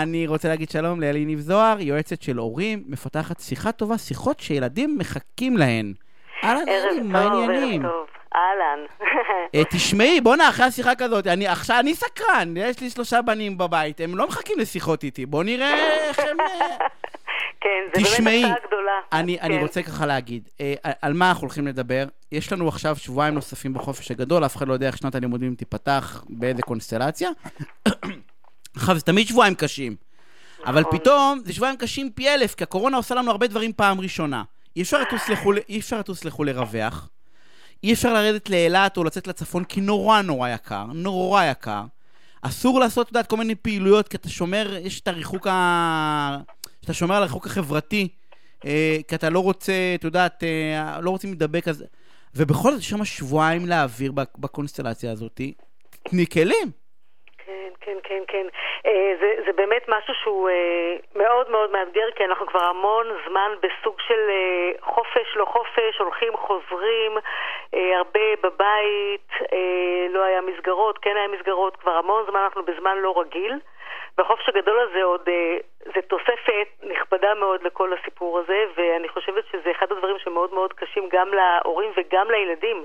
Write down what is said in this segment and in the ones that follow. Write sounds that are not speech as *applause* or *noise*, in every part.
אני רוצה להגיד שלום לאלי ניב זוהר, יועצת של הורים, מפתחת שיחה טובה, שיחות שילדים מחכים להן. אהלן, אלי, מה העניינים? אהלן. אה, תשמעי, בואנה, אחרי השיחה כזאת, אני עכשיו, אני סקרן, יש לי שלושה בנים בבית, הם לא מחכים לשיחות איתי, בוא נראה איך הם... אה, כן, זה תשמעי, באמת הפתעה גדולה. אני, אני כן. רוצה ככה להגיד, אה, על מה אנחנו הולכים לדבר? יש לנו עכשיו שבועיים נוספים בחופש הגדול, אף אחד לא יודע איך שנת הלימודים תיפתח, באיזה קונסטלציה. עכשיו, זה תמיד שבועיים קשים. אבל נכון. פתאום, זה שבועיים קשים פי אלף, כי הקורונה עושה לנו הרבה דברים פעם ראשונה. אי אפשר לטוס לחו"ל, אי אפשר לטוס לחו"ל לרווח. אי אפשר לרדת לאילת או לצאת לצפון, כי נורא נורא יקר, נורא יקר. אסור לעשות, את יודעת, כל מיני פעילויות, כי אתה שומר, יש את הריחוק ה... שאתה שומר על הריחוק החברתי, אה, כי אתה לא רוצה, את יודעת, אה, לא רוצים להידבק, אז... ובכל זאת, יש שם שבועיים להעביר בק- בקונסטלציה הזאת. תני כלים. כן, כן, כן. אה, זה, זה באמת משהו שהוא אה, מאוד מאוד מאתגר, כי אנחנו כבר המון זמן בסוג של אה, חופש, לא חופש, הולכים, חוזרים, הרבה בבית, לא היה מסגרות, כן היה מסגרות, כבר המון זמן אנחנו בזמן לא רגיל. והחופש הגדול הזה עוד, זה תוספת נכבדה מאוד לכל הסיפור הזה, ואני חושבת שזה אחד הדברים שמאוד מאוד קשים גם להורים וגם לילדים,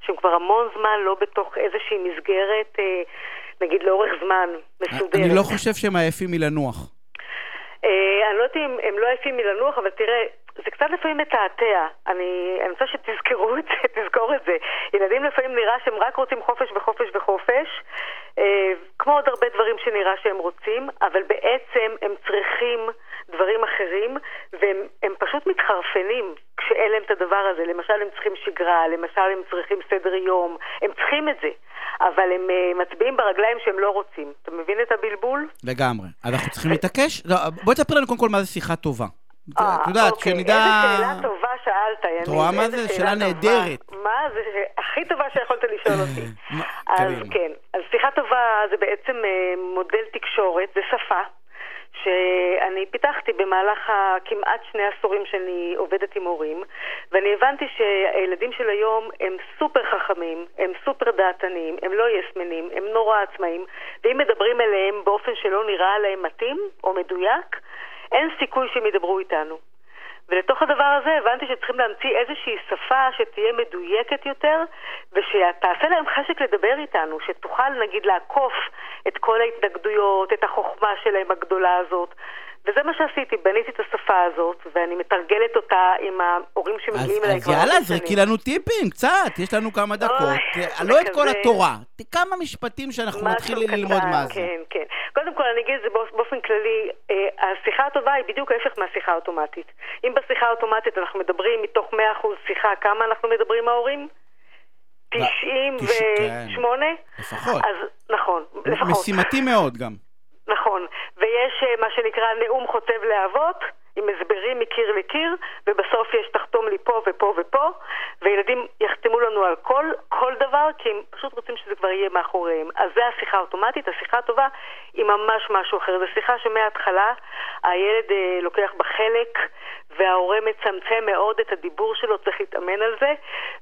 שהם כבר המון זמן לא בתוך איזושהי מסגרת, נגיד לאורך זמן, מסודרת. אני לא חושב שהם עייפים מלנוח. אה, אני לא יודעת אם הם לא עייפים מלנוח, אבל תראה, זה קצת לפעמים מתעתע. אני, אני רוצה שתזכרו את זה, *laughs* תזכור את זה. ילדים לפעמים נראה שהם רק רוצים חופש וחופש וחופש, אה, כמו עוד הרבה דברים שנראה שהם רוצים, אבל בעצם הם צריכים דברים אחרים, והם הם פשוט מתחרפנים כשאין להם את הדבר הזה. למשל, הם צריכים שגרה, למשל, הם צריכים סדר יום, הם צריכים את זה. אבל הם אה, מצביעים ברגליים שהם לא רוצים. אתה מבין את הבלבול? לגמרי. אנחנו צריכים להתעקש? לא, בואי תספר לנו קודם כל מה זה שיחה טובה. אה, את יודעת, אוקיי. שנדע... איזה שאלה טובה שאלת, יניב. את רואה מה זה? שאלה. נהדרת. מה זה? הכי טובה שיכולת לשאול אותי. *laughs* אז. כן, אז שיחה טובה זה בעצם אה, מודל תקשורת, זה שפה. שאני פיתחתי במהלך הכמעט שני עשורים שאני עובדת עם הורים, ואני הבנתי שהילדים של היום הם סופר חכמים, הם סופר דעתניים, הם לא יסמנים, הם נורא עצמאים, ואם מדברים אליהם באופן שלא נראה להם מתאים או מדויק, אין סיכוי שהם ידברו איתנו. ולתוך הדבר הזה הבנתי שצריכים להמציא איזושהי שפה שתהיה מדויקת יותר ושתעשה להם חשק לדבר איתנו, שתוכל נגיד לעקוף את כל ההתנגדויות, את החוכמה שלהם הגדולה הזאת. וזה מה שעשיתי, בניתי את השפה הזאת, ואני מתרגלת אותה עם ההורים שמגיעים אז, אליי אז כבר יאללה, הרבה זרקי. לנו טיפים, קצת, יש לנו כמה דקות. אה, לא את כל התורה, כמה משפטים שאנחנו נתחיל קטן, ללמוד מה זה. כן, כן. קודם כל אני אגיד את זה באופ- באופן כללי, אה, השיחה הטובה היא בדיוק ההפך מהשיחה האוטומטית. אם בשיחה האוטומטית אנחנו מדברים מתוך 100% שיחה, כמה אנחנו מדברים ההורים? לא, 98? לפחות. אז נכון, לפחות. משימתי מאוד גם. ויש אה, מה שנקרא נאום חוצב להבות, עם הסברים מקיר לקיר, ובסוף יש תחתום לי פה ופה ופה, וילדים יחתמו לנו על כל, כל דבר, כי הם פשוט רוצים שזה כבר יהיה מאחוריהם. אז זה השיחה האוטומטית, השיחה הטובה היא ממש משהו אחר. זו שיחה שמההתחלה הילד אה, לוקח בה חלק, וההורה מצמצם מאוד את הדיבור שלו, צריך להתאמן על זה,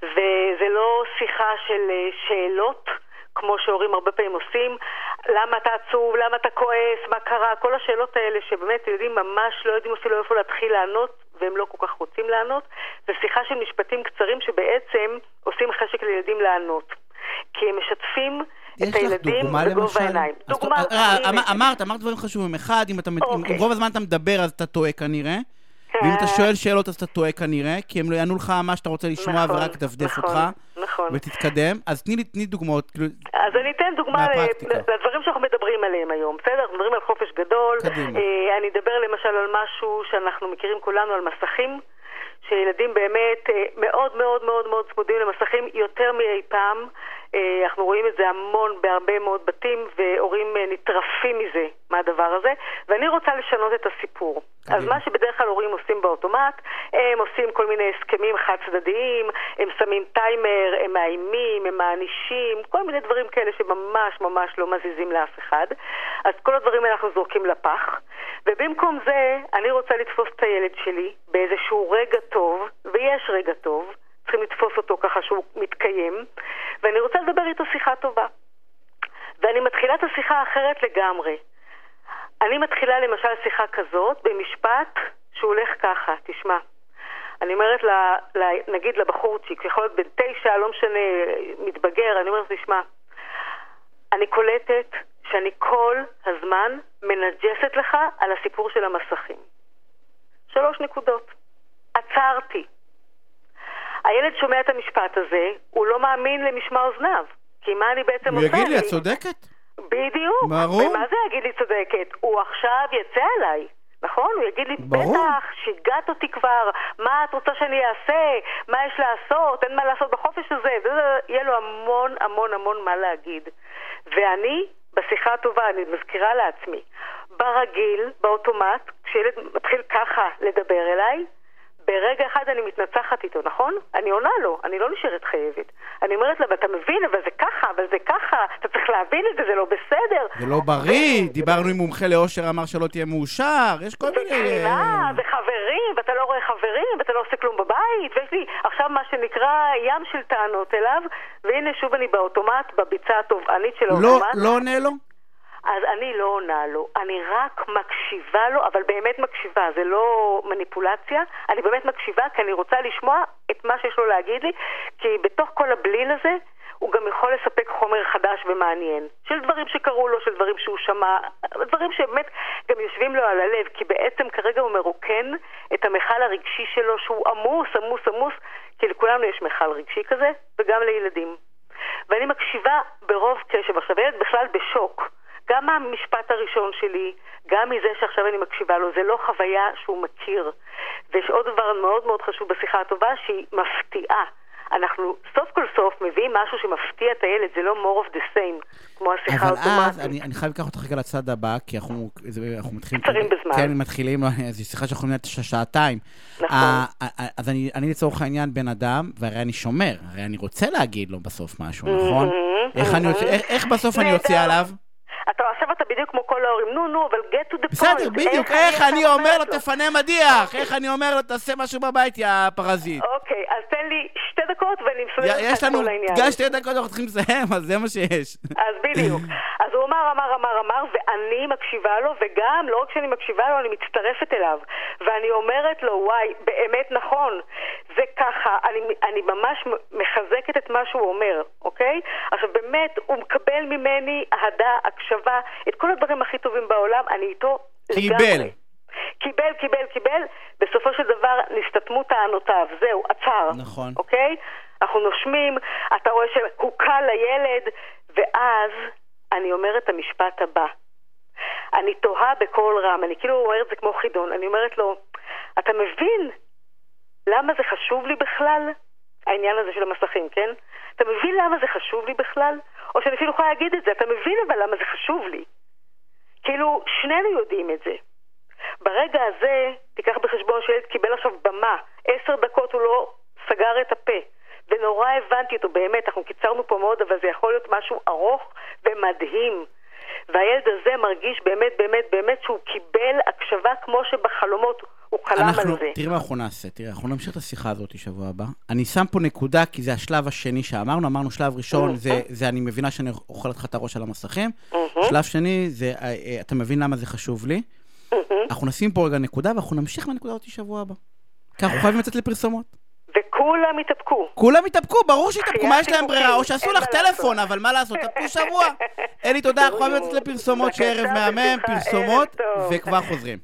וזה לא שיחה של אה, שאלות. כמו שהורים הרבה פעמים עושים, למה אתה עצוב, למה אתה כועס, מה קרה, כל השאלות האלה שבאמת ילדים ממש לא יודעים אפילו איפה להתחיל לענות, והם לא כל כך רוצים לענות, זה שיחה של משפטים קצרים שבעצם עושים חשק לילדים לענות. כי הם משתפים את הילדים בגובה? העיניים. אז דוגמה, אה, הנה. אמ- אמרת, אמרת דברים חשובים. אחד, אם אוקיי. אם רוב הזמן אתה מדבר אז אתה טועה כנראה. ואם אתה שואל שאלות אז אתה טועה כנראה, כי הם לא יענו לך מה שאתה רוצה לשמוע נכון, ורק דפדף נכון, אותך. נכון. ותתקדם. אז תני לי תני דוגמאות. כאילו, אז אני אתן דוגמה. לדברים שאנחנו מדברים עליהם היום, בסדר? אנחנו מדברים על חופש גדול. קדימה. אה, אני אדבר למשל על משהו שאנחנו מכירים כולנו, על מסכים. שילדים באמת אה, מאוד מאוד מאוד מאוד צמודים למסכים יותר מאי פעם. אה, אנחנו רואים את זה המון בהרבה מאוד בתים, והורים אה, נטרפים מזה, מהדבר הזה. ואני רוצה לשנות את הסיפור. אז. מה שבדרך כלל הורים עושים באוטומט, הם עושים כל מיני הסכמים חד צדדיים, הם שמים טיימר, הם מאיימים, הם מענישים, כל מיני דברים כאלה שממש ממש לא מזיזים לאף אחד. אז כל הדברים האלה אנחנו זורקים לפח. ובמקום זה, אני רוצה לתפוס את הילד שלי באיזשהו רגע טוב, ויש רגע טוב, צריכים לתפוס אותו ככה שהוא מתקיים, ואני רוצה לדבר איתו שיחה טובה. ואני מתחילה את השיחה אחרת לגמרי. אני מתחילה למשל שיחה כזאת במשפט שהוא הולך ככה, תשמע. אני אומרת, לה, לה, נגיד לבחורצ'יק, יכול להיות בן תשע, לא משנה, מתבגר, אני אומרת, תשמע, אני קולטת שאני כל הזמן מנג'סת לך על הסיפור של המסכים. שלוש נקודות. עצרתי. הילד שומע את המשפט הזה, הוא לא מאמין למשמע אוזניו. כי מה אני בעצם עושה? הוא יגיד לי, את צודקת. בדיוק. ברור. ומה זה יגיד לי צודקת? הוא עכשיו יצא עליי. נכון? הוא יגיד לי, ברור. בטח, שיגעת אותי כבר, מה את רוצה שאני אעשה? מה יש לעשות? אין מה לעשות בחופש הזה? יהיה לו המון המון המון מה להגיד. ואני, בשיחה הטובה, אני מזכירה לעצמי, ברגיל, באוטומט, כשילד מתחיל ככה לדבר אליי, ברגע אחד אני מתנצחת איתו, נכון? אני עונה לו, אני לא נשארת חייבת. אני אומרת לה, ואתה מבין, אבל זה ככה, אבל זה ככה, אתה צריך להבין את זה, זה לא בסדר. זה לא בריא, דיברנו עם מומחה לאושר, אמר שלא תהיה מאושר, יש כל מיני... וקרינה, וחברים, ואתה לא רואה חברים, ואתה לא עושה כלום בבית, ויש לי עכשיו מה שנקרא ים של טענות אליו, והנה שוב אני באוטומט, בביצה התובענית של לא, האוטומט. לא עונה לו? אז אני לא עונה לו, אני רק מקשיבה לו, אבל באמת מקשיבה, זה לא מניפולציה, אני באמת מקשיבה כי אני רוצה לשמוע את מה שיש לו להגיד לי, כי בתוך כל הבליל הזה, הוא גם יכול לספק חומר חדש ומעניין. של דברים שקרו לו, של דברים שהוא שמע, דברים שבאמת גם יושבים לו על הלב, כי בעצם כרגע הוא מרוקן את המכל הרגשי שלו, שהוא עמוס, עמוס, עמוס, כי לכולנו יש מכל רגשי כזה, וגם לילדים. ואני מקשיבה ברוב קשב. עכשיו, הילד בכלל בשוק. גם מהמשפט הראשון שלי, גם מזה שעכשיו אני מקשיבה לו, זה לא חוויה שהוא מכיר. ויש עוד דבר מאוד מאוד חשוב בשיחה הטובה, שהיא מפתיעה. אנחנו סוף כל סוף מביאים משהו שמפתיע את הילד, זה לא more of the same, כמו השיחה אבל האוטומטית. אז, אני, אני חייב לקחת אותך רגע לצד הבא, כי אנחנו, זה, אנחנו מתחילים... קצרים בזמן. כן, מתחילים, *laughs* זו שיחה שאנחנו נהיה שעתיים. נכון. אה, אז אני, אני לצורך העניין בן אדם, והרי אני שומר, הרי אני רוצה להגיד לו בסוף משהו, נכון? איך אני איך- איך בסוף אני. יוצא עליו? בדיוק כמו כל ההורים, נו נו, אבל get to the point. בסדר, בדיוק, איך אני אומר לו, תפנה מדיח, איך אני אומר לו, תעשה משהו בבית, יא פרזיט. אוקיי, אז תן לי שתי דקות ואני מסודרת לך יש את לנו, כל העניין. גם שתי דקות אנחנו צריכים לסיים, אז זה מה שיש. אז בדיוק. *laughs* אמר, אמר, אמר, אמר, ואני מקשיבה לו, וגם, לא רק שאני מקשיבה לו, אני מצטרפת אליו. ואני אומרת לו, וואי, באמת נכון, זה ככה, אני, אני ממש מחזקת את מה שהוא אומר, אוקיי? עכשיו, באמת, הוא מקבל ממני אהדה, הקשבה, את כל הדברים הכי טובים בעולם, אני איתו קיבל. לגמרי. קיבל, קיבל, קיבל, בסופו של דבר נסתתמו טענותיו, זהו, עצר. נכון. אוקיי? אנחנו נושמים, אתה רואה שהוא קל לילד, ואז אני אומרת את המשפט הבא. אני תוהה בקול רם, אני כאילו אומרת את זה כמו חידון, אני אומרת לו, אתה מבין למה זה חשוב לי בכלל? העניין הזה של המסכים, כן? אתה מבין למה זה חשוב לי בכלל? או שאני אפילו יכולה להגיד את זה, אתה מבין אבל למה זה חשוב לי? כאילו, שנינו יודעים את זה. ברגע הזה, תיקח בחשבון שילד קיבל עכשיו במה, עשר דקות הוא לא סגר את הפה. ונורא הבנתי אותו, באמת, אנחנו קיצרנו פה מאוד, אבל זה יכול להיות משהו ארוך ומדהים. והילד הזה מרגיש באמת, באמת, באמת שהוא קיבל הקשבה כמו שבחלומות הוא חלם אנחנו, על זה. תראי מה אנחנו נעשה, תראי, אנחנו נמשיך את השיחה הזאת שבוע הבא. אני שם פה נקודה, כי זה השלב השני שאמרנו, אמרנו שלב ראשון, זה, זה אני מבינה שאני אוכל לך את הראש על המסכים. שלב שני, זה אה, אה, אתה מבין למה זה חשוב לי. אנחנו נשים פה רגע נקודה, ואנחנו נמשיך מהנקודה הזאת שבוע הבא. כי אנחנו חייבים לצאת לפרסומות. וכולם התאפקו. כולם התאפקו, ברור שהתאפקו, מה יש להם ברירה? או שעשו לך טלפון. אבל מה לעשות, תאפקו שבוע. אלי, תודה, אנחנו חייבים לצאת לפרסומות, שערב מהמם, פרסומות. וכבר חוזרים.